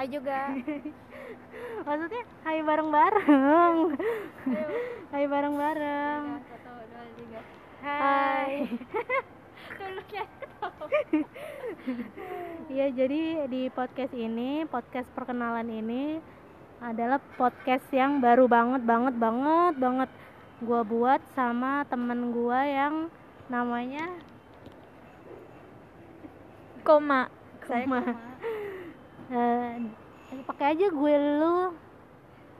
Hai juga. Maksudnya hai bareng-bareng. hai bareng-bareng. Hai. Iya, jadi di podcast ini, podcast perkenalan ini adalah podcast yang baru banget banget banget banget gua buat sama temen gua yang namanya Koma. Saya Koma. Eh pakai aja gue lu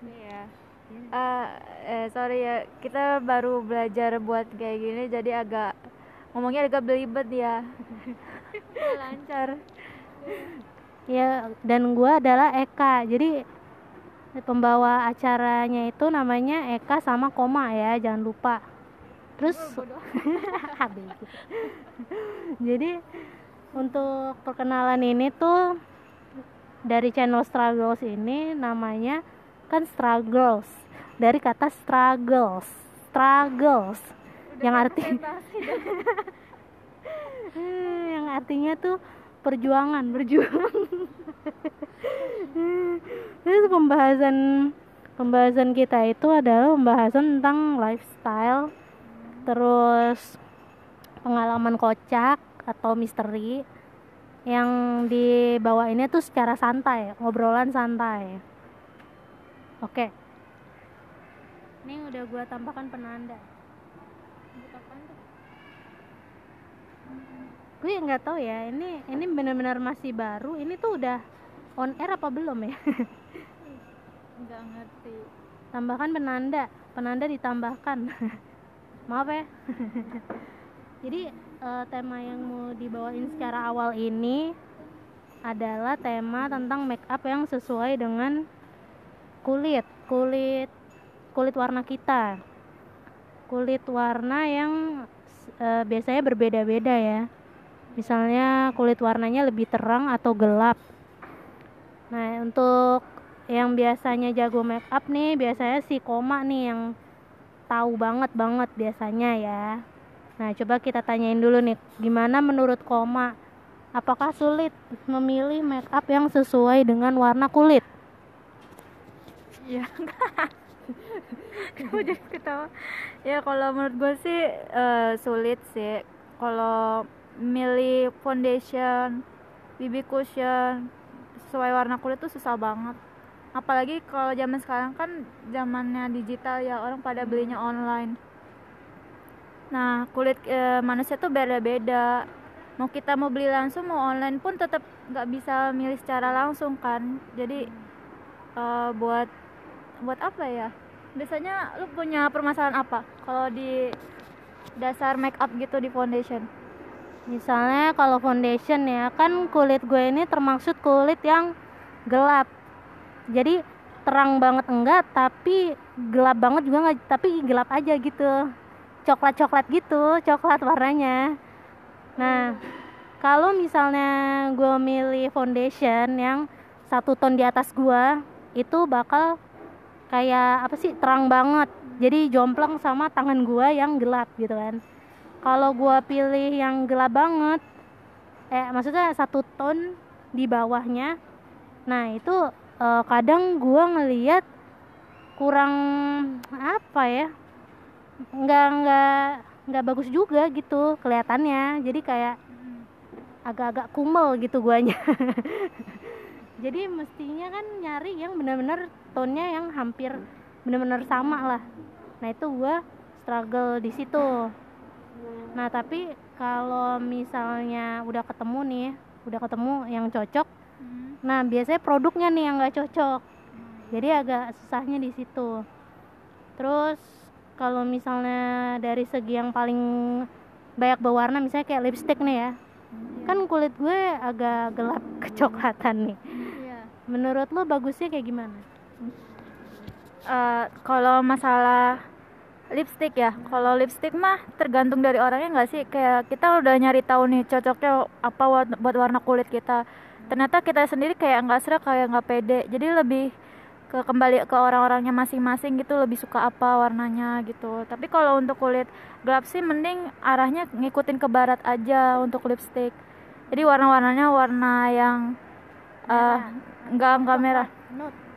Iya. Eh, eh, sorry ya, kita baru belajar buat kayak gini, jadi agak ngomongnya agak belibet ya. Lancar. ya dan gua adalah Eka jadi pembawa acaranya itu namanya Eka sama Koma ya jangan lupa terus Bego. jadi untuk perkenalan ini tuh dari channel Struggles ini namanya kan Struggles. Dari kata struggles. Struggles. Yang arti Hmm, yang artinya tuh perjuangan berjuang. Terus pembahasan pembahasan kita itu adalah pembahasan tentang lifestyle. Terus pengalaman kocak atau misteri yang dibawainnya tuh secara santai ngobrolan santai. Oke. Ini udah gua tambahkan penanda. Gue nggak tahu ya ini ini benar-benar masih baru. Ini tuh udah on air apa belum ya? Enggak ngerti. tambahkan penanda. Penanda ditambahkan. Maaf ya jadi eh, tema yang mau dibawain secara awal ini adalah tema tentang make up yang sesuai dengan kulit kulit kulit warna kita. Kulit warna yang eh, biasanya berbeda-beda ya. Misalnya kulit warnanya lebih terang atau gelap. Nah untuk yang biasanya jago make up nih biasanya si koma nih yang tahu banget banget biasanya ya nah coba kita tanyain dulu nih gimana menurut koma apakah sulit memilih make up yang sesuai dengan warna kulit Iya. Kamu jadi ketawa. Ya kalau menurut gue sih eh, sulit sih. Kalau milih foundation, BB cushion sesuai warna kulit tuh susah banget. Apalagi kalau zaman sekarang kan zamannya digital ya orang pada belinya online. Nah kulit eh, manusia tuh beda-beda. Mau kita mau beli langsung mau online pun tetap nggak bisa milih secara langsung kan. Jadi eh, buat buat apa ya biasanya lu punya permasalahan apa kalau di dasar make up gitu di foundation misalnya kalau foundation ya kan kulit gue ini termaksud kulit yang gelap jadi terang banget enggak tapi gelap banget juga enggak tapi gelap aja gitu coklat coklat gitu coklat warnanya. Nah kalau misalnya gue milih foundation yang satu ton di atas gue itu bakal kayak apa sih terang banget. Jadi jomplang sama tangan gua yang gelap gitu kan. Kalau gua pilih yang gelap banget eh maksudnya satu ton di bawahnya nah itu eh, kadang gua ngeliat kurang apa ya nggak nggak nggak bagus juga gitu kelihatannya. Jadi kayak agak-agak kumel gitu guanya. Jadi mestinya kan nyari yang benar-benar tone-nya yang hampir benar-benar sama lah. Nah itu gua struggle di situ. Nah tapi kalau misalnya udah ketemu nih udah ketemu yang cocok nah biasanya produknya nih yang nggak cocok. Jadi agak susahnya di situ. Terus kalau misalnya dari segi yang paling banyak berwarna misalnya kayak lipstick nih ya. Kan kulit gue agak gelap kecoklatan nih. Iya. menurut lo bagusnya kayak gimana? Eh, kalau masalah lipstick ya kalau lipstick mah tergantung dari orangnya nggak sih? Kayak kita udah nyari tahu nih cocoknya apa buat, buat warna kulit kita. Ternyata kita sendiri kayak nggak serak kayak nggak pede. Jadi lebih ke kembali ke orang-orangnya masing-masing gitu lebih suka apa warnanya gitu. Tapi kalau untuk kulit gelap sih mending arahnya ngikutin ke barat aja untuk lipstick. Jadi warna-warnanya warna yang enggak enggak merah.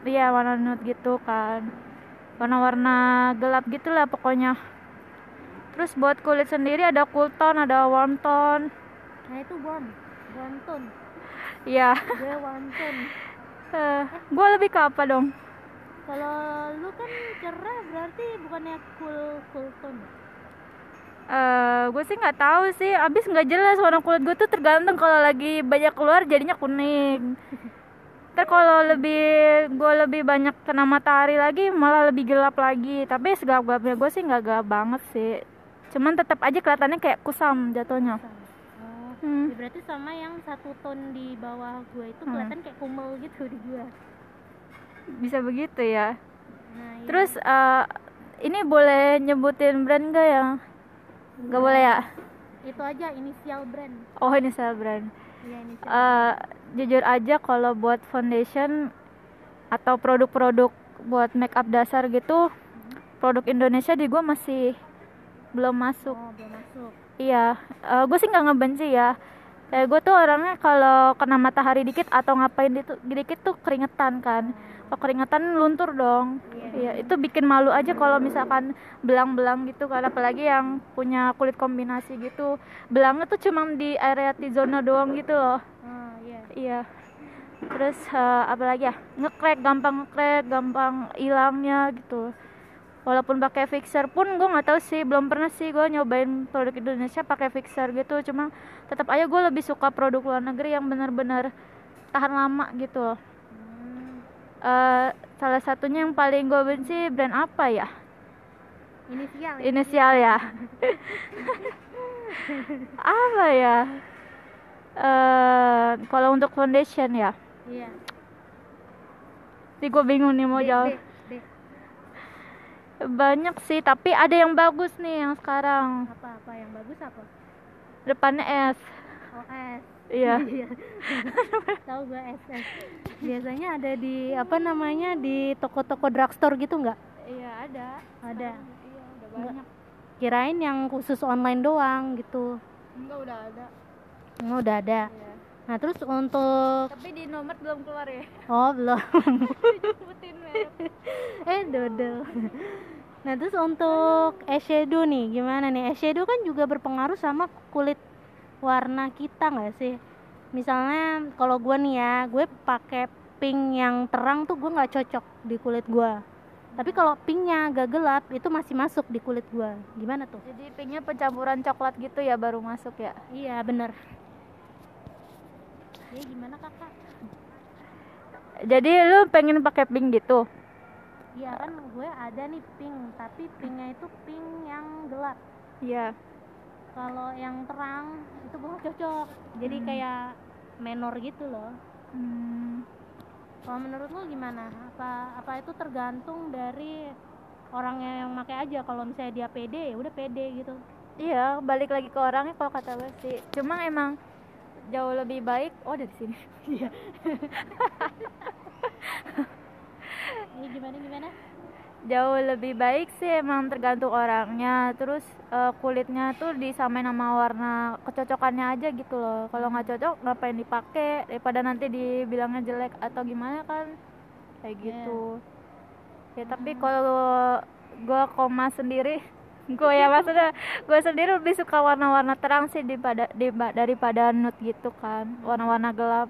Iya warna nude gitu kan. Warna-warna gelap gitu lah pokoknya. Terus buat kulit sendiri ada cool tone ada warm tone nah itu warm warm tone iya. Warm tone Eh, gue lebih ke apa dong? Kalau lu kan cerah berarti bukannya cool cool tone eh gue sih nggak tahu sih. Abis nggak jelas warna kulit gue tuh tergantung kalau lagi banyak keluar jadinya kuning. Ntar kalau lebih gue lebih banyak kena matahari lagi malah lebih gelap lagi. Tapi segelap-gelapnya gue sih nggak gelap banget sih. Cuman tetap aja kelihatannya kayak kusam jatuhnya Hmm. ya berarti sama yang satu tone di bawah gue itu Hmm. kelihatan kayak kumel gitu di gue bisa begitu ya. Nah iya. terus eh, ini boleh nyebutin brand gak ya? Nggak boleh ya? Itu aja inisial brand. Oh ini saya brand. Iya inisial Eh, jujur aja kalau buat foundation atau produk-produk buat make up dasar gitu produk Indonesia di gue masih belum masuk. Oh belum masuk iya gue sih nggak ngebenci ya. Kayak gue tuh orangnya kalau kena matahari dikit atau ngapain itu dikit tuh keringetan kan. Kalau keringetan luntur dong. Iya itu bikin malu aja kalau misalkan belang-belang gitu kan. Apalagi yang punya kulit kombinasi gitu. Belangnya tuh cuma di area T-zona doang gitu loh. Oh iya. Iya. Terus eh, apa lagi ya? Ngekrek, gampang ngekrek, gampang hilangnya gitu. Walaupun pakai fixer pun gue nggak tahu sih, belum pernah sih gue nyobain produk Indonesia pakai fixer gitu. Cuma tetap aja gue lebih suka produk luar negeri yang benar-benar tahan lama gitu. loh. Hmm, Eh, salah satunya yang paling gue benci brand apa ya? inisial ya? Inisial ya. apa ya? Eh, kalau untuk foundation ya. iya gue bingung nih mau jawab. Banyak sih, tapi ada yang bagus nih yang sekarang. apa apa yang bagus apa Depannya S. oh S Iya. tahu gue SS biasanya ada di apa namanya di toko-toko drugstore gitu nggak Iya, ada. ada Iya, udah banyak. kirain yang khusus online doang gitu Enggak udah ada. oh, udah ada Iya. nah terus untuk Tapi di nomor belum keluar ya. oh belum Sebutin merek. eh dodol nah terus untuk eyeshadow nih gimana nih? Eyeshadow kan juga berpengaruh sama kulit warna kita nggak sih? Misalnya kalau gue nih ya gue pakai pink yang terang tuh gue nggak cocok di kulit gue tapi kalau pinknya agak gelap itu masih masuk di kulit gue gimana tuh? Jadi pinknya pencampuran coklat gitu ya baru masuk ya. iya bener. Ya gimana kakak? Jadi lu pengen pakai pink gitu? Iya kan gue ada nih pink tapi pinknya itu pink yang gelap Iya. kalau yang terang itu gue cocok jadi Hmm. kayak menor gitu loh Hmm. kalau menurut lo gimana apa apa itu tergantung dari orangnya yang pakai aja kalau misalnya dia pede ya udah pede gitu Iya, balik lagi ke orangnya kalau kata gue sih. Cuma emang jauh lebih baik. Oh, dari sini. Iya. ini gimana gimana? Jauh lebih baik sih emang tergantung orangnya. Terus eh, kulitnya tuh disamain sama warna kecocokannya aja gitu loh. Kalau nggak cocok ngapain dipakai? Daripada nanti dibilangnya jelek atau gimana kan? Kayak Iya. gitu. Ya tapi kalau gua koma sendiri gue ya maksudnya gue sendiri lebih suka warna-warna terang sih daripada daripada nude gitu kan. Warna-warna gelap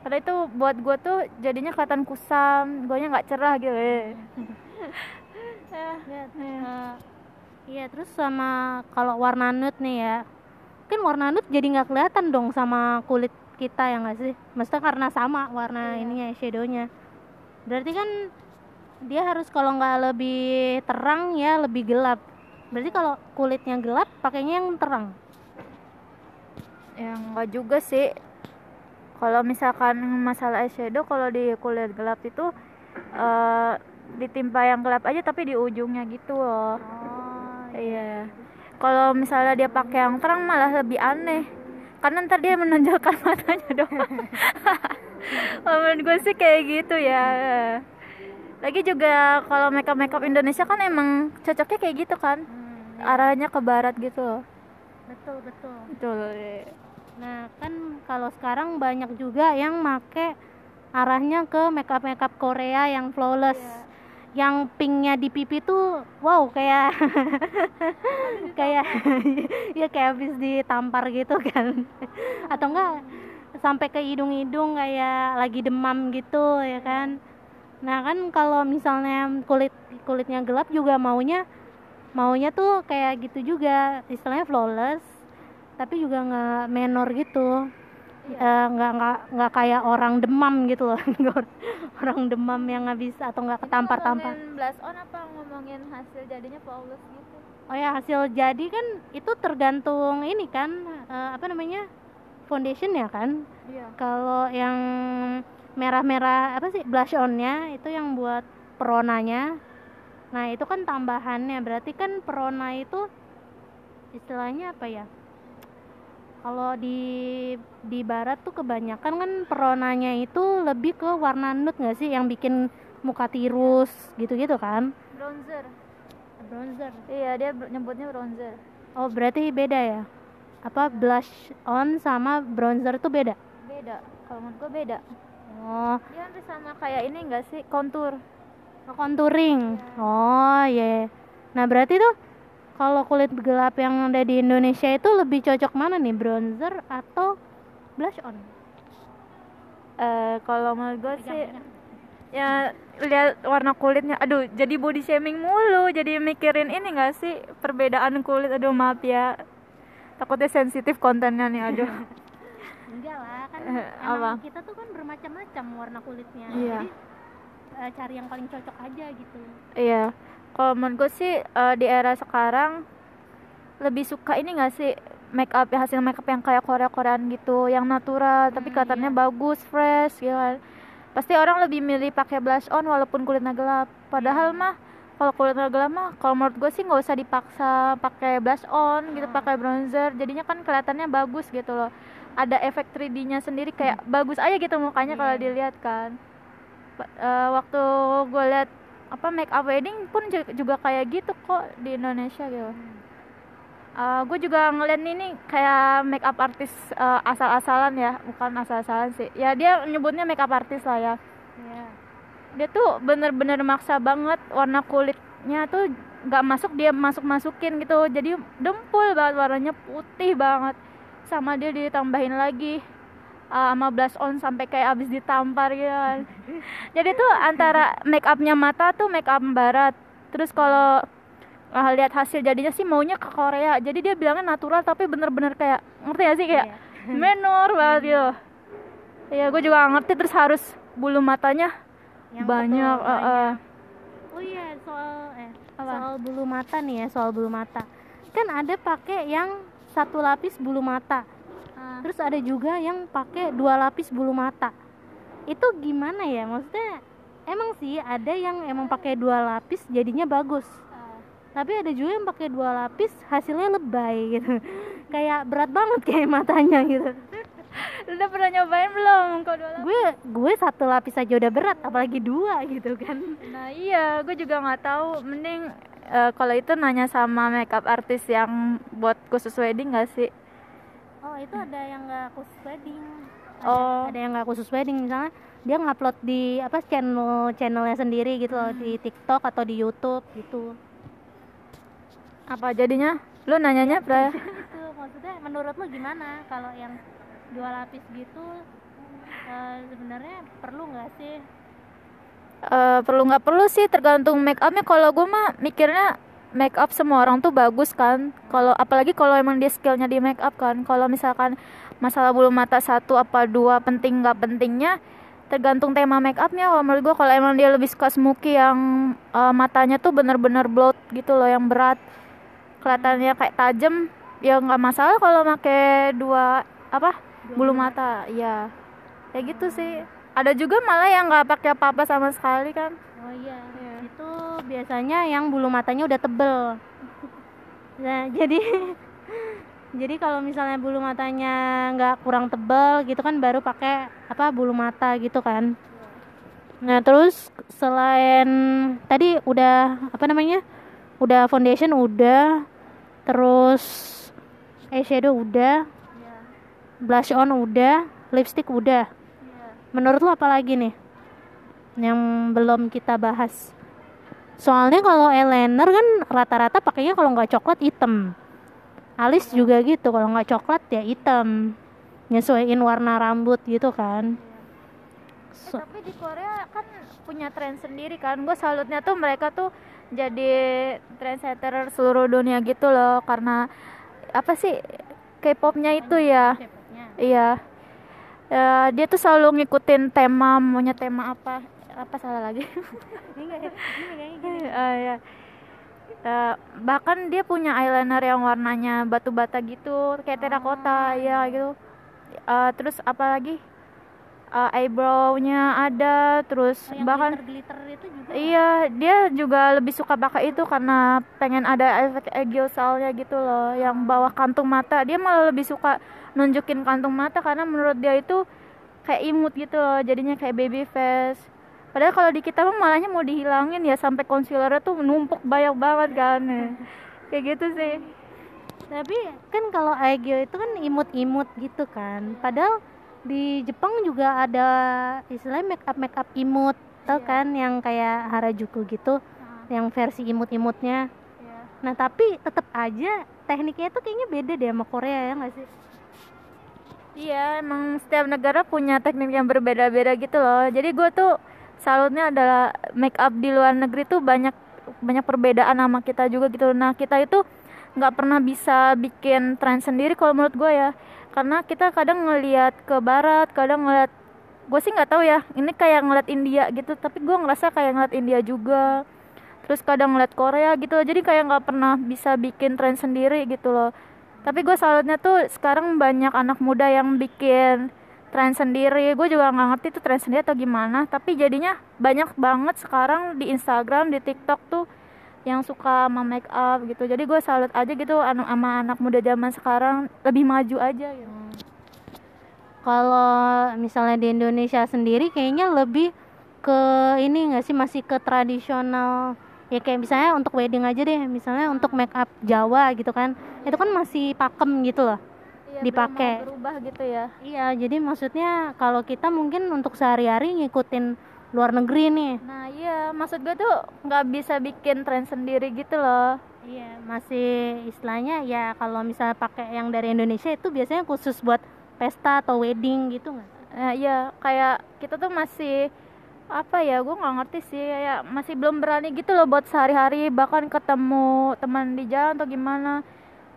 karena itu buat gue tuh jadinya kelihatan kusam gue nggak cerah gitu eh. ya eh, iya terus sama kalau warna nude nih ya kan warna nude jadi nggak kelihatan dong sama kulit kita ya nggak sih? Maksudnya karena sama warna Iya. ininya shadownya. Berarti kan dia harus kalau nggak lebih terang ya lebih gelap. Berarti kalau kulitnya gelap pakainya yang terang. Ya enggak juga sih kalau misalkan masalah eyeshadow kalau di kulit gelap itu eh ditimpa yang gelap aja tapi di ujungnya gitu loh. Oh iya kalau misalnya dia pakai yang terang malah lebih aneh. Karena ntar dia menonjolkan matanya dong menurut gue sih kayak gitu ya. Lagi juga kalau makeup makeup Indonesia kan emang cocoknya kayak gitu kan. Hmm, arahnya ke barat gitu loh. Betul betul. Betul Nah, kan kalau sekarang banyak juga yang make arahnya ke makeup makeup Korea yang flawless. Iya. yang pinknya di pipi tuh wow kayak kayak ya kayak habis ditampar gitu kan. Atau enggak sampai ke hidung-hidung kayak lagi demam gitu ya kan. Nah kan kalau misalnya kulit kulitnya gelap juga maunya maunya tuh kayak gitu juga. Istilahnya flawless tapi juga nggak menor gitu Eh, nggak nggak nggak kayak orang demam gitu loh orang demam yang habis atau nggak ketampar-tampar on apa ngomongin hasil jadinya flawless gitu Oh ya hasil jadi kan itu tergantung ini kan eh, apa namanya foundation ya kan. iya Kalau yang merah-merah apa sih blush onnya itu yang buat peronanya. Nah itu kan tambahannya berarti kan perona itu istilahnya apa ya? Kalau di di barat tuh kebanyakan kan peronanya itu lebih ke warna nude nggak sih yang bikin muka tirus gitu-gitu kan? bronzer Bronzer. iya dia nyebutnya bronzer Oh berarti beda ya? Apa blush on sama bronzer itu beda? beda kalau menurut gue beda Oh, dia hampir sama kayak ini enggak sih kontur oh, contouring. Oh iya. Nah berarti tuh kalau kulit gelap yang ada di Indonesia itu lebih cocok mana nih bronzer atau blush on? Eh kalau menurut gue sih ya lihat warna kulitnya aduh jadi body shaming mulu jadi mikirin ini enggak sih perbedaan kulit aduh maaf ya takutnya sensitif kontennya nih aduh Enggak lah kan Eh, emang apa? kita tuh kan bermacam-macam warna kulitnya. Iya. Jadi eh, cari yang paling cocok aja gitu. Iya, kalau menurut gue sih eh, di era sekarang lebih suka ini gak sih make up ya hasil make up yang kayak Korea Koreaan gitu, yang natural tapi Hmm, kelihatannya iya. bagus, fresh, gitu kan. Pasti orang lebih milih pakai blush on walaupun kulitnya gelap. Padahal Iya. mah kalau kulitnya gelap mah kalau menurut gue sih nggak usah dipaksa pakai blush on gitu, Hmm. pakai bronzer. Jadinya kan kelihatannya bagus gitu loh. Ada efek 3D-nya sendiri kayak bagus aja gitu mukanya kalau Iya. dilihat kan. Eh, waktu gue lihat apa make up wedding pun ju- juga kayak gitu kok di Indonesia gitu. gue juga ngeliat ini kayak make up artis eh, asal-asalan ya, bukan asal-asalan sih. Ya dia nyebutnya make up artis lah ya. Iya. Dia tuh bener-bener maksa banget warna kulitnya tuh nggak masuk dia masuk masukin gitu. Jadi dempul banget warnanya putih banget. Sama dia ditambahin lagi eh, sama blush on sampai kayak abis ditampar gitu kan. Jadi tuh antara make upnya mata tuh make up barat. Terus kalau ah, lihat hasil jadinya sih maunya ke Korea. Jadi dia bilangnya natural tapi bener-bener kayak ngerti gak sih kayak Iya. menor banget gitu. Iya, gue juga ngerti terus harus bulu matanya Yang banyak. eh, eh. Oh iya soal eh Apa? soal bulu mata nih ya soal bulu mata. Kan ada pakai yang satu lapis bulu mata. Ah. Terus ada juga yang pakai dua lapis bulu mata. Itu gimana ya? Maksudnya emang sih ada yang emang pakai dua lapis jadinya bagus. Tapi ada juga yang pakai dua lapis hasilnya lebay gitu. Kayak berat banget kayak matanya gitu. Lu udah pernah nyobain belum kau dua lapis? Gue gue satu lapis aja udah berat apalagi dua gitu kan. Nah iya, gue juga nggak tahu. Mending eh, kalau itu nanya sama makeup artis yang buat khusus wedding gak sih? Oh itu ada yang nggak khusus wedding. Ada, Oh. ada yang nggak khusus wedding misalnya dia ngupload di apa channel channelnya sendiri gitu loh di TikTok atau di YouTube gitu. Apa jadinya? Lu nanyanya pra? Itu maksudnya menurut lo gimana kalau yang dua lapis gitu eh, sebenarnya perlu nggak sih? Eh, perlu nggak perlu sih tergantung make upnya kalau gue mah mikirnya make up semua orang tuh bagus kan. Kalau apalagi kalau emang dia skillnya di make up kan. Kalau misalkan masalah bulu mata satu apa dua penting nggak pentingnya tergantung tema make upnya. Kalau menurut gue kalau emang dia lebih suka smoky yang eh, matanya tuh bener-bener bloat gitu loh yang berat kelihatannya kayak tajam ya nggak masalah kalau pakai dua apa bulu mata. Iya. Kayak gitu sih. Ada juga malah yang nggak pakai apa-apa sama sekali kan. Oh iya, biasanya yang bulu matanya udah tebel. Nah jadi jadi kalau misalnya bulu matanya nggak kurang tebel gitu kan baru pakai apa bulu mata gitu kan. Nah terus selain tadi udah apa namanya udah foundation udah terus eyeshadow udah blush on udah lipstick udah menurut lo apa lagi nih yang belum kita bahas soalnya kalau eyeliner kan rata-rata pakainya kalau nggak coklat hitam. Alis juga gitu kalau nggak coklat ya hitam. Nyesuaiin warna rambut gitu kan. Eh, tapi di Korea kan punya tren sendiri kan. Gue salutnya tuh mereka tuh jadi trendsetter seluruh dunia gitu loh. Karena apa sih K-popnya itu ya? Iya Ya, dia tuh selalu ngikutin tema maunya tema apa apa salah lagi? Ah, ya. Eh, bahkan dia punya eyeliner yang warnanya batu bata gitu kayak terakota ya gitu. Eh, terus apa lagi? Eh, eyebrow-nya ada terus yang bahkan glitter, itu juga. Iya, dia juga lebih suka pakai itu karena pengen ada efek egyosalnya gitu loh, yang bawah kantung mata. Dia malah lebih suka nunjukin kantung mata karena menurut dia itu kayak imut gitu loh, jadinya kayak baby face. Padahal kalau di kita mah malahnya mau dihilangin ya sampai concealernya tuh numpuk banyak banget kan. Kayak gitu sih. tapi kan kalau aegyo itu kan imut-imut gitu kan padahal di Jepang juga ada istilahnya make up make up imut tau Iya. kan yang kayak Harajuku gitu yang versi imut-imutnya Iya. nah tapi tetap aja tekniknya itu kayaknya beda deh sama Korea ya nggak sih Iya, emang setiap negara punya teknik yang berbeda-beda gitu loh. Jadi gue tuh salutnya adalah make up di luar negeri tuh banyak banyak perbedaan sama kita juga gitu. Nah kita itu nggak pernah bisa bikin tren sendiri kalau menurut gue ya, karena kita kadang ngelihat ke barat, kadang ngelihat gue sih nggak tahu ya. Ini kayak ngeliat India gitu, tapi gue ngerasa kayak ngeliat India juga. Terus kadang ngeliat Korea gitu, jadi kayak nggak pernah bisa bikin tren sendiri gitu loh tapi gue salutnya tuh sekarang banyak anak muda yang bikin tren sendiri. Gue juga nggak ngerti tuh tren sendiri atau gimana. Tapi jadinya banyak banget sekarang di Instagram di TikTok tuh yang suka sama make up gitu. Jadi gue salut aja gitu anu sama anak muda zaman sekarang. Lebih maju aja gitu. Kalau misalnya di Indonesia sendiri kayaknya lebih ke ini nggak sih? Masih ke tradisional. Ya kayak misalnya untuk wedding aja deh. Misalnya untuk make up Jawa gitu kan. Itu kan masih pakem gitu loh Iya, Dipakai. berubah gitu ya. Iya jadi maksudnya kalau kita mungkin untuk sehari-hari ngikutin luar negeri nih. Nah iya maksud gue tuh nggak bisa bikin tren sendiri gitu loh. Iya masih istilahnya ya kalau misalnya pakai yang dari Indonesia itu biasanya khusus buat pesta atau wedding gitu nggak? Nah, iya kayak kita tuh masih apa ya gue nggak ngerti sih kayak masih belum berani gitu loh buat sehari-hari bahkan ketemu teman di jalan atau gimana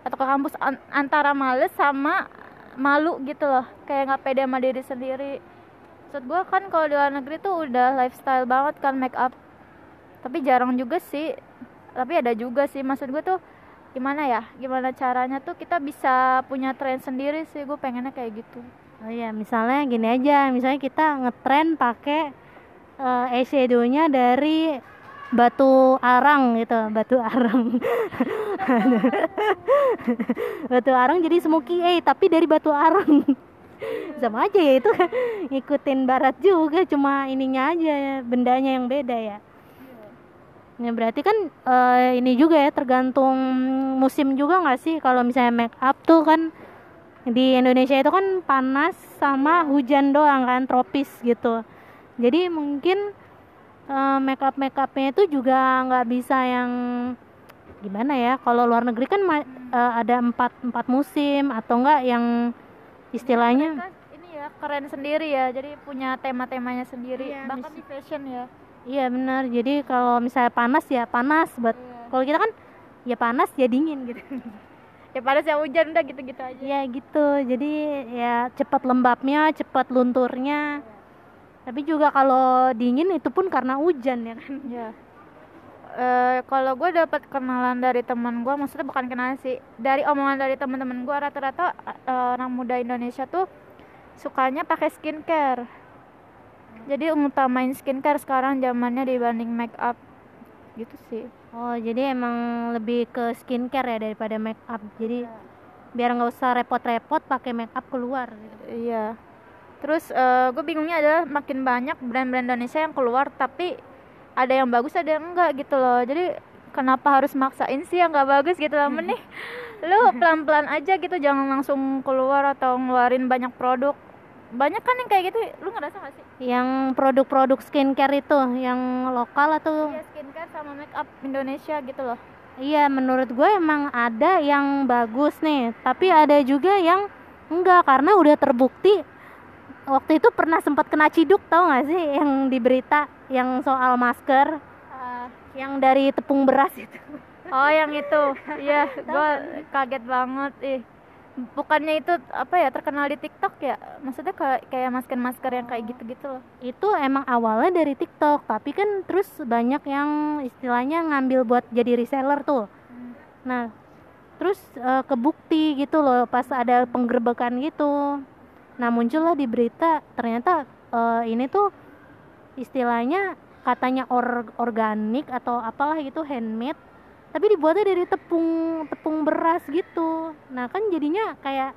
atau ke kampus an- antara males sama malu gitu loh. Kayak nggak pede sama diri sendiri. Maksud gue kan kalau di luar negeri tuh udah lifestyle banget kan make up. Tapi jarang juga sih. Tapi ada juga sih. Maksud gue tuh gimana ya? Gimana caranya tuh kita bisa punya tren sendiri sih. Gue pengennya kayak gitu. Oh iya, misalnya gini aja, misalnya kita ngetren pakai eh, eyeshadow-nya dari batu arang gitu, batu arang. batu arang jadi smoky eye tapi dari batu arang. Sama aja ya itu ngikutin barat juga, cuma ininya aja ya, bendanya yang beda ya. Ya berarti kan eh, ini juga ya tergantung musim juga nggak sih kalau misalnya make up tuh kan di Indonesia itu kan panas sama hujan doang kan tropis gitu jadi mungkin uh, make up make upnya itu juga nggak bisa yang gimana ya kalau luar negeri kan ma- eh, ada empat empat musim atau enggak yang istilahnya? Mereka ini ya keren sendiri ya jadi punya tema-temanya sendiri Iya, bahkan di fashion ya. Iya benar. Jadi kalau misalnya panas ya panas buat Iya. kalau kita kan ya panas ya dingin gitu. Ya panas ya hujan udah gitu-gitu aja. Ya gitu. Jadi ya cepat lembabnya cepat lunturnya tapi juga kalau dingin itu pun karena hujan ya kan? Ya Eh, kalau gue dapat kenalan dari teman gue maksudnya bukan kenalan sih dari omongan dari teman-teman gue rata-rata eh, orang muda Indonesia tuh sukanya pakai skincare. Jadi ngutamain skincare sekarang zamannya dibanding make up. Gitu sih. Oh jadi emang lebih ke skincare ya daripada make up. Jadi biar nggak usah repot-repot pakai make up keluar gitu. Iya. Terus gue bingungnya adalah makin banyak brand-brand Indonesia yang keluar tapi ada yang bagus ada yang enggak gitu loh. Jadi kenapa harus maksain sih yang nggak bagus gitu loh mending lu pelan-pelan aja gitu jangan langsung keluar atau ngeluarin banyak produk. Banyak kan yang kayak gitu lu ngerasa gak sih? Yang produk-produk skincare itu yang lokal atau? Iya skincare sama make up Indonesia gitu loh. Iya, menurut gue emang ada yang bagus nih, tapi ada juga yang enggak karena udah terbukti waktu itu pernah sempat kena ciduk tau gak sih? Yang di berita yang soal masker. Ah, yang dari tepung beras itu. oh yang itu. Iya gue kaget banget ih. Bukannya itu apa ya terkenal di TikTok ya? Maksudnya kayak kayak masker masker yang kayak gitu gitu loh. Itu emang awalnya dari TikTok, tapi kan terus banyak yang istilahnya ngambil buat jadi reseller tuh. Nah, terus eh, kebukti gitu loh pas ada penggerbekan gitu. Nah, muncullah di berita ternyata eh, ini tuh istilahnya katanya or- organik atau apalah gitu handmade, tapi dibuatnya dari tepung tepung beras gitu. Nah, kan jadinya kayak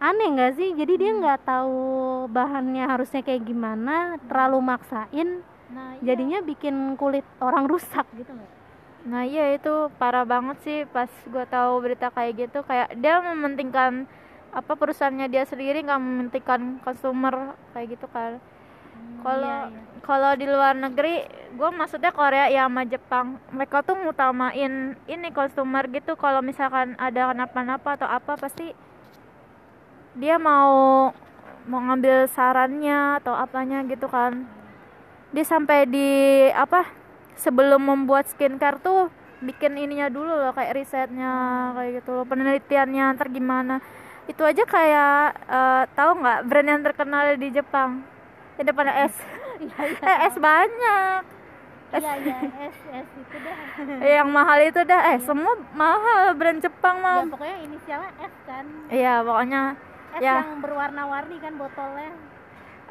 aneh nggak sih? Jadi dia nggak tahu bahannya harusnya kayak gimana, terlalu maksain, nah jadinya bikin kulit orang rusak gitu loh. Nah iya itu parah banget sih pas gue tahu berita kayak gitu kayak dia mementingkan apa perusahaannya dia sendiri nggak mementingkan consumer kayak gitu kan. Kalau iya, iya. kalau di luar negeri gue maksudnya Korea ya sama Jepang mereka tuh ngutamain ini consumer gitu kalau misalkan ada kenapa-napa atau apa pasti dia mau mau ngambil sarannya atau apanya gitu kan dia sampai di apa sebelum membuat skincare tuh bikin ininya dulu loh kayak risetnya kayak gitu loh penelitiannya ntar gimana itu aja kayak eh, tahu nggak brand yang terkenal di Jepang? Yang depannya S eh S banyak. Iya iya es es itu dah. Eh, yang mahal itu dah. Eh semua mahal brand Jepang Ya mah pokoknya inisialnya S kan. iya pokoknya S Ya. yang berwarna-warni kan botolnya.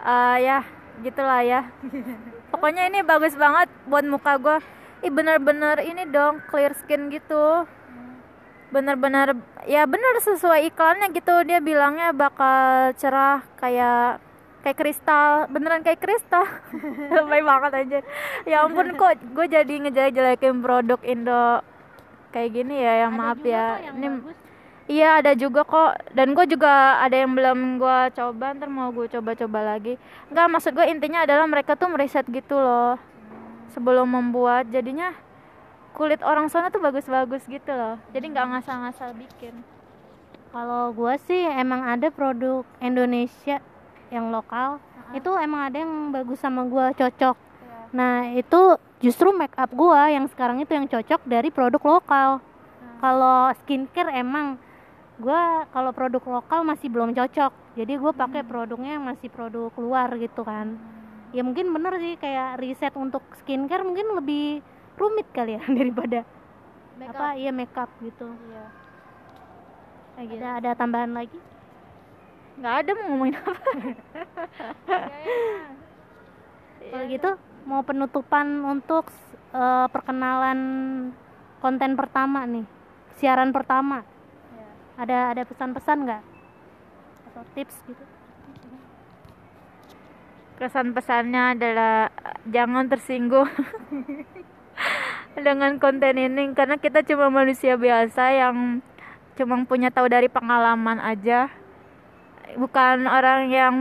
eh ya gitulah ya. Pokoknya ini bagus banget buat muka gue ih bener-bener ini dong clear skin gitu bener-bener ya bener sesuai iklannya gitu. Dia bilangnya bakal cerah kayak kayak kristal beneran kayak kristal. Lebay banget aja. Ya ampun kok gue jadi ngejelek-jelekin produk Indo kayak gini ya yang Ada maaf ya. yang ini bagus. Iya ada juga kok. Dan gue juga ada yang belum gue coba ntar mau gue coba-coba lagi. Enggak maksud gue intinya adalah mereka tuh meriset gitu loh. Sebelum membuat jadinya kulit orang sana tuh bagus-bagus gitu loh jadi nggak ngasal-ngasal bikin Kalau gua sih emang ada produk Indonesia yang lokal. Itu emang ada yang bagus sama gua cocok. Nah, itu justru make up gua yang sekarang itu yang cocok dari produk lokal. Kalau skincare emang gua kalau produk lokal masih belum cocok. Jadi gua pakai produknya yang masih produk luar gitu kan. Ya mungkin bener sih kayak riset untuk skincare mungkin lebih rumit kali ya daripada apa iya make up gitu. iya Ada ada tambahan lagi? nggak ada mau ngomongin apa Kalau gitu mau penutupan untuk eh, perkenalan konten pertama nih, siaran pertama. Ada ada pesan-pesan nggak? Atau tips gitu? kesan pesannya adalah jangan tersinggung dengan konten ini karena kita cuma manusia biasa yang cuma punya tahu dari pengalaman aja bukan orang yang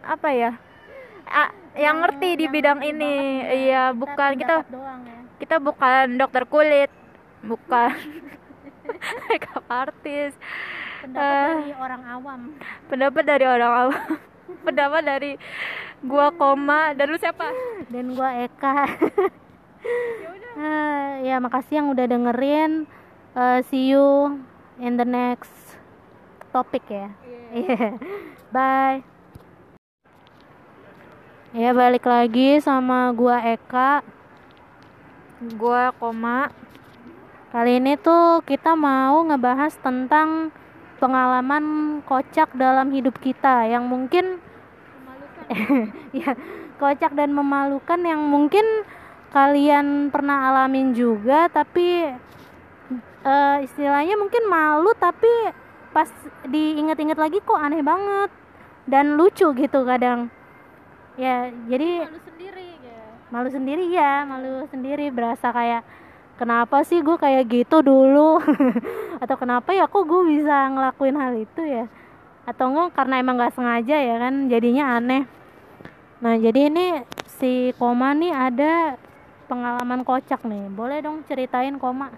apa ya a- yang ngerti di bidang ini iya bukan kita doang ya. kita bukan dokter kulit bukan makeup artist Pendapat Eh. dari orang awam. pendapat dari orang awam pendapat dari gua koma dan lu siapa Dan gua Eka. Eh, ya makasih yang udah dengerin. Eh, see you in the next topic ya. Iya. Bye. Ya balik lagi sama gua Eka. gua koma Kali ini tuh kita mau ngebahas tentang pengalaman kocak dalam hidup kita yang mungkin ya kocak dan memalukan yang mungkin kalian pernah alamin juga tapi eh, istilahnya mungkin malu tapi pas diinget-inget lagi kok aneh banget dan lucu gitu kadang. Ya jadi malu sendiri ya. Malu sendiri ya malu sendiri. Berasa kayak kenapa sih gue kayak gitu dulu? Atau kenapa ya kok gue bisa ngelakuin hal itu ya? Atau enggak karena emang nggak sengaja ya kan jadinya aneh. Nah jadi ini si koma nih ada pengalaman kocak nih. Boleh dong ceritain koma?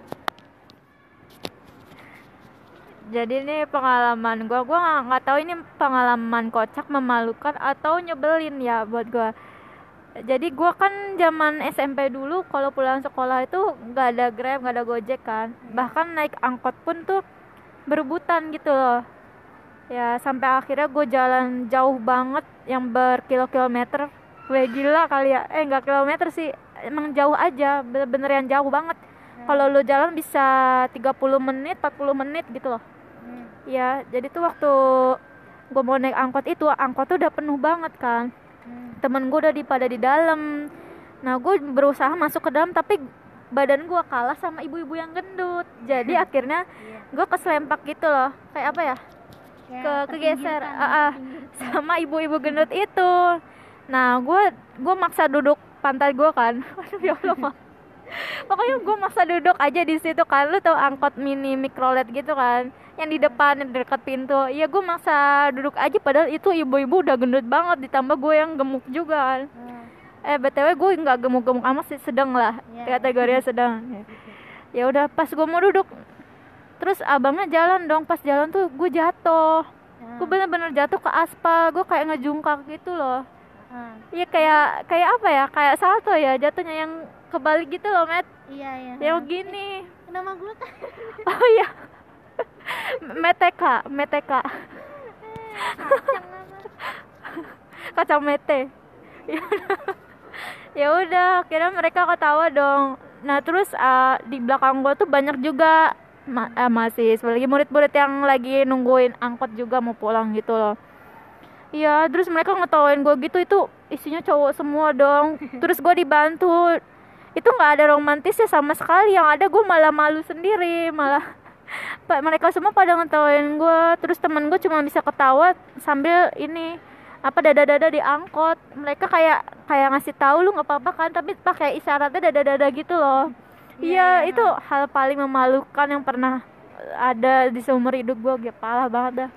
Jadi ini pengalaman gue gue nggak tahu ini pengalaman kocak memalukan atau nyebelin ya buat gue jadi gue kan zaman SMP dulu kalau pulang sekolah itu nggak ada grab nggak ada gojek kan. Bahkan naik angkot pun tuh berebutan gitu loh. Ya sampai akhirnya gue jalan jauh banget yang berkilo-kilometer. Gue gila kali ya. Eh nggak kilometer sih emang jauh aja bener-bener yang jauh banget. Kalau lo jalan bisa 30 menit 40 menit gitu loh. Ya jadi tuh waktu gue mau naik angkot itu angkot tuh udah penuh banget kan temen gue udah di pada di dalam. Nah gue berusaha masuk ke dalam tapi badan gue kalah sama ibu-ibu yang gendut. Jadi akhirnya gue keselempak gitu loh. Kayak apa ya? Ke kegeser ah, ah, sama ibu-ibu gendut itu. Nah gue gue maksa duduk pantai gue kan. Aduh ya Allah Mak. pokoknya gue maksa duduk aja di situ kan. Lu tau angkot mini mikrolet gitu kan? Yang di depan yang dekat pintu. Iya gue maksa duduk aja padahal itu ibu-ibu udah gendut banget. Ditambah gue yang gemuk juga kan. Eh btw gue nggak gemuk-gemuk amat sih sedang lah. Iya. kategorinya sedang. Ya udah pas gue mau duduk terus abangnya jalan dong. Pas jalan tuh gue jatuh. Gue bener-bener jatuh ke aspal gue kayak ngejungkak gitu loh Iya kayak kayak apa ya? Kayak salto ya jatuhnya yang kebalik gitu loh met. Iya iya. Yang gini. nama gue kan. Oh iya. Meteka meteka kacang mete Ya udah. kira mereka ketawa dong. Nah terus uh, di belakang gua tuh banyak juga ma eh, mahasiswa lagi murid-murid yang lagi nungguin angkot juga mau pulang gitu loh Iya, terus mereka ngetawain gue gitu itu isinya cowok semua dong. Terus gue dibantu. Itu nggak ada romantisnya sama sekali. Yang ada gue malah malu sendiri, malah Pak mereka semua pada ngetawain gue. Terus temen gue cuma bisa ketawa sambil ini apa dada-dada di angkot. Mereka kayak kayak ngasih tahu lu nggak apa-apa kan, tapi pakai isyaratnya dada-dada gitu loh. Iya, itu hal paling memalukan yang pernah ada di seumur hidup gue. Gak parah banget dah.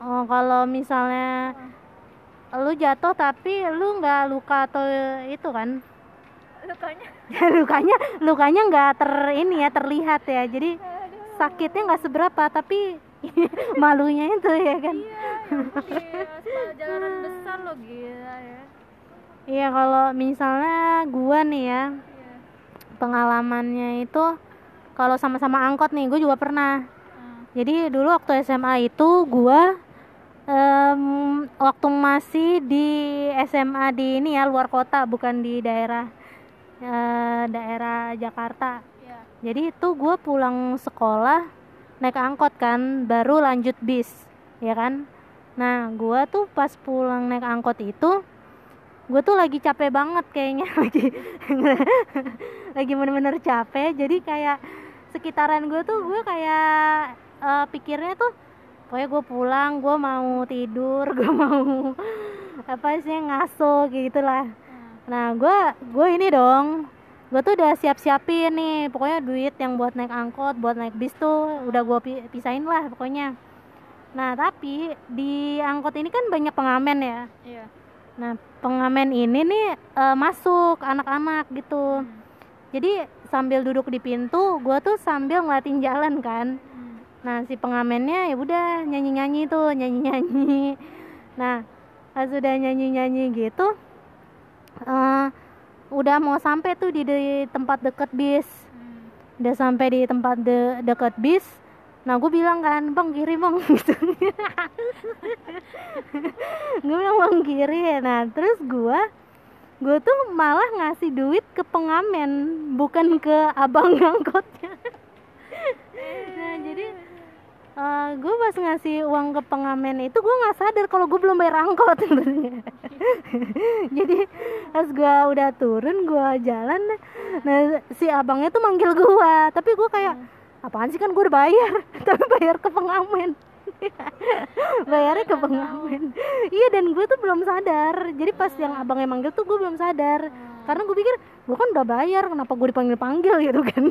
Oh kalau misalnya lu jatuh tapi lu nggak luka atau itu kan? Lukanya. Lukanya lukanya nggak ter ini ya terlihat ya. Jadi sakitnya nggak seberapa tapi malunya itu ya kan? Iya, jalanan besar lo gila ya. iya kalau misalnya gua nih ya pengalamannya itu kalau sama-sama angkot nih gue juga pernah. Jadi dulu waktu SMA itu gua em, waktu masih di SMA di ini ya luar kota bukan di daerah eh, daerah Jakarta. Iya. jadi itu gue pulang sekolah naik angkot kan baru lanjut bis ya kan? Nah gue tuh pas pulang naik angkot itu gue tuh lagi capek banget kayaknya lagi lagi bener-bener capek. Jadi kayak sekitaran gue tuh gue kayak eh, pikirnya tuh pokoknya gue pulang gue mau tidur gue mau apa sih ngaso kayak gitulah nah gue gue ini dong. Gue tuh udah siap-siapin nih. Pokoknya duit yang buat naik angkot buat naik bis tuh udah gue pisahin lah pokoknya. Nah tapi di angkot ini kan banyak pengamen ya. Iya. nah pengamen ini nih eh, masuk anak-anak gitu. Jadi sambil duduk di pintu gue tuh sambil ngeliatin jalan kan nah si pengamennya ya udah nyanyi nyanyi tuh nyanyi nyanyi nah pas udah nyanyi nyanyi gitu eh, udah mau sampai tuh di, di tempat deket bis. Udah sampai di tempat de- deket bis nah gue bilang kan bang kiri bang. Gitu. Gue bilang bang kiri. Nah terus gue gue tuh malah ngasih duit ke pengamen bukan ke abang angkotnya. Nah jadi gue pas ngasih uang ke pengamen itu gue nggak sadar kalau gue belum bayar angkot. Jadi pas gue udah turun gue jalan nah si abangnya tuh manggil gue tapi gue kayak apaan sih kan gue udah bayar? Tapi bayar ke pengamen. Bayarnya ke pengamen. Iya dan gue tuh belum sadar. Jadi pas yang abangnya manggil tuh gue belum sadar. Karena gue pikir gue kan udah bayar kenapa gue dipanggil panggil gitu kan.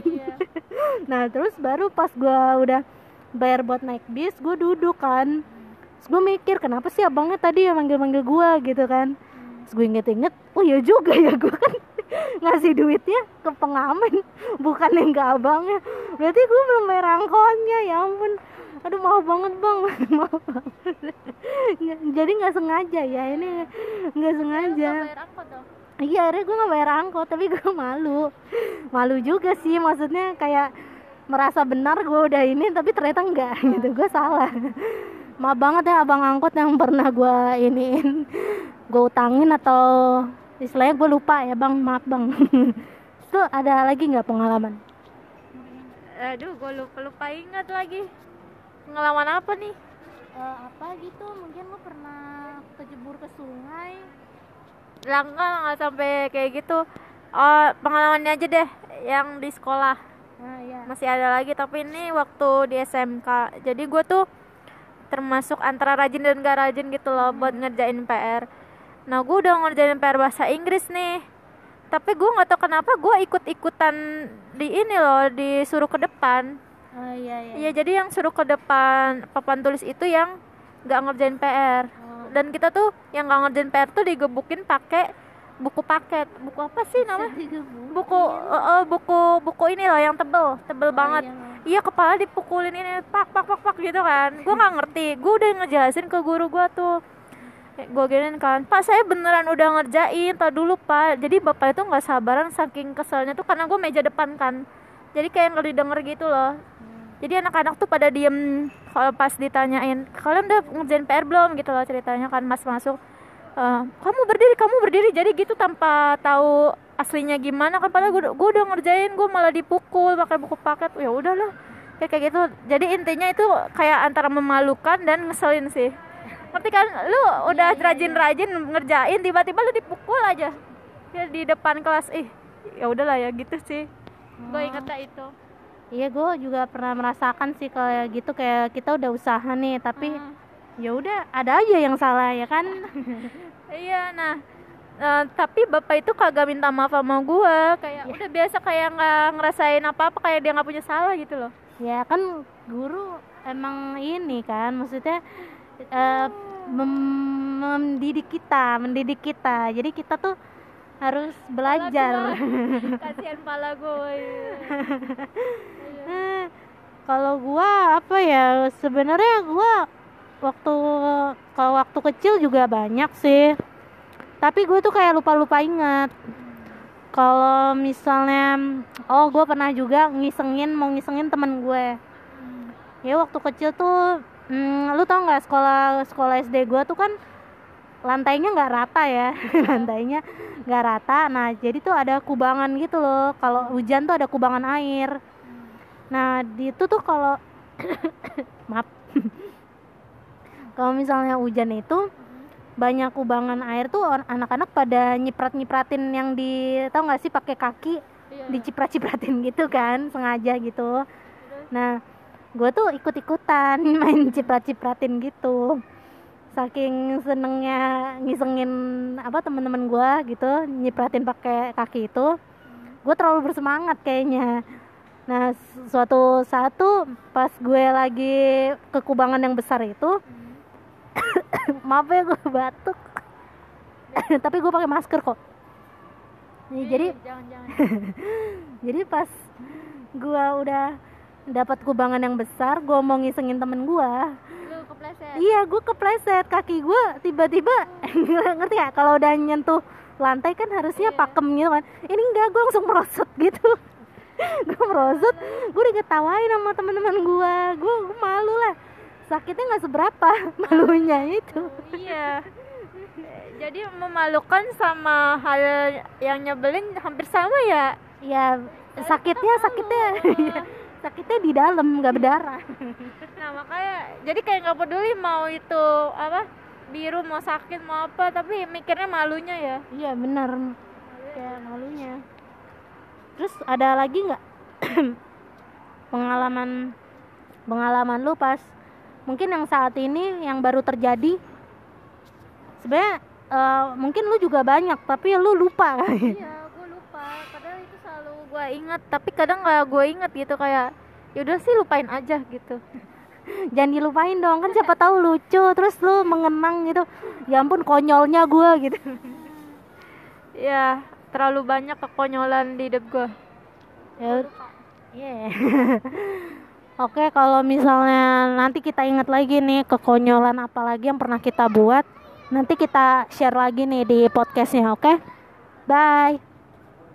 Nah terus baru pas gue udah bayar buat naik bis gue duduk kan. Terus gue mikir kenapa sih abangnya tadi ya manggil-manggil gue gitu kan. Terus gue inget-inget oh iya juga ya gue kan ngasih duitnya ke pengamen bukan yang ke abangnya. Berarti gue belum bayar angkotnya ya ampun. Aduh maaf banget bang. Maaf banget. Jadi nggak sengaja ya ini nggak sengaja. iya akhirnya gue nggak bayar angkot tapi gue malu. Malu juga sih maksudnya kayak merasa benar gue udah ini tapi ternyata enggak gitu. Gue salah. Maaf banget ya abang angkot yang pernah gue iniin. Gue utangin atau istilahnya gue lupa ya bang. Maaf bang. Itu ada lagi nggak pengalaman? Aduh gue lupa lupa ingat lagi. Pengalaman apa nih? Eh, apa gitu? Mungkin lo pernah kejebur ke sungai. Langka nggak sampai kayak gitu. Oh pengalamannya aja deh yang di sekolah nah ya masih ada lagi tapi ini waktu di SMK jadi gue tuh termasuk antara rajin dan gak rajin gitu loh buat ngerjain PR nah gue udah ngerjain PR bahasa Inggris nih. Tapi gue nggak tahu kenapa gue ikut-ikutan di ini loh disuruh ke depan. Oh iya iya. Iya jadi yang suruh ke depan papan tulis itu yang nggak ngerjain PR Oh. dan kita tuh yang nggak ngerjain PR tuh digebukin pakai buku paket. Buku apa sih namanya? buku eh, eh, buku buku ini loh yang tebel tebel banget. iya. Kepala dipukulin ini pak pak pak pak gitu kan. Gue nggak ngerti. Gue udah ngejelasin ke guru gue tuh. Gue giniin kan pak saya beneran udah ngerjain tau dulu pak. Jadi bapak itu nggak sabaran saking keselnya tuh karena gue meja depan kan. Jadi kayak nggak didengar gitu loh. Jadi anak-anak tuh pada diem kalau pas ditanyain kalian udah ngerjain PR belum? Gitu loh ceritanya kan mas masuk "Eh, kamu berdiri kamu berdiri. Jadi gitu tanpa tahu aslinya gimana kan padahal gue, gue udah ngerjain gue malah dipukul pakai buku paket. Ya udahlah kayak kayak gitu. Jadi intinya itu kayak antara memalukan dan ngeselin sih. Ngerti kan? Lu udah rajin-rajin ngerjain tiba-tiba lu dipukul aja. Ya, di depan kelas. Ih ya udahlah ya gitu sih. Gue ingetnya itu. Iya, gue juga pernah merasakan sih kayak gitu kayak kita udah usaha nih, tapi Hmm. Ya udah ada aja yang salah ya kan? Iya, nah eh, tapi bapak itu kagak minta maaf sama gua, kayak udah biasa kayak nggak ngerasain apa-apa, kayak dia nggak punya salah gitu loh. ya kan guru emang ini kan, maksudnya eh, mem- mendidik kita, mendidik kita. Jadi kita tuh harus belajar. Kasihan pala gue. Eh, kalau gua apa ya sebenarnya gua waktu kalau waktu kecil juga banyak sih. Tapi gue tuh kayak lupa-lupa ingat. Kalau misalnya oh gue pernah juga ngisengin mau ngisengin temen gue. Ya waktu kecil tuh hmm, lu tau nggak sekolah sekolah SD gue tuh kan lantainya nggak rata ya. Lantainya nggak rata. Nah jadi tuh ada kubangan gitu loh. Kalau hujan tuh ada kubangan air. Nah di itu tuh kalau maaf kalau misalnya hujan itu banyak kubangan air tuh anak-anak pada nyiprat-nyipratin yang di tau nggak sih pakai kaki Iya. diciprat-cipratin gitu kan sengaja gitu. Nah gue tuh ikut-ikutan main ciprat-cipratin gitu. Saking senengnya ngisengin apa teman-teman gue gitu nyipratin pakai kaki itu gue terlalu bersemangat kayaknya. Nah su- suatu satu pas gue lagi ke kubangan yang besar itu maaf ya gue batuk. Tapi gue pakai masker kok. Nih, jadi jangan-jangan. jadi pas gua udah dapat kubangan yang besar gua mau ngisengin temen kepleset. iya gua kepleset. Kaki gua tiba-tiba ngerti ya kalau udah nyentuh lantai kan harusnya Iya. pakem gitu kan. Ini enggak gua langsung merosot gitu. Gua merosot. Gua udah ketawain sama teman-teman gua, gua malu lah sakitnya nggak seberapa malunya itu Iya. Jadi memalukan sama hal yang nyebelin hampir sama ya. ya sakitnya sakitnya sakitnya di dalam nggak berdarah Nah makanya jadi kayak nggak peduli mau itu apa biru mau sakit mau apa tapi mikirnya malunya ya. Iya benar. Ya malunya. Terus ada lagi nggak pengalaman pengalaman lu pas mungkin yang saat ini yang baru terjadi sebenarnya eh, mungkin lu juga banyak tapi lu lupa Iya, gue lupa. Padahal itu selalu gue ingat, tapi kadang nggak gue inget gitu kayak, yaudah sih lupain aja gitu. jangan dilupain dong kan siapa tahu lucu terus lu mengenang gitu ya ampun konyolnya gue gitu ya terlalu banyak kekonyolan di hidup gue ya yeah. Oke, kalau misalnya nanti kita ingat lagi nih kekonyolan apa lagi yang pernah kita buat, nanti kita share lagi nih di podcastnya, oke? Bye.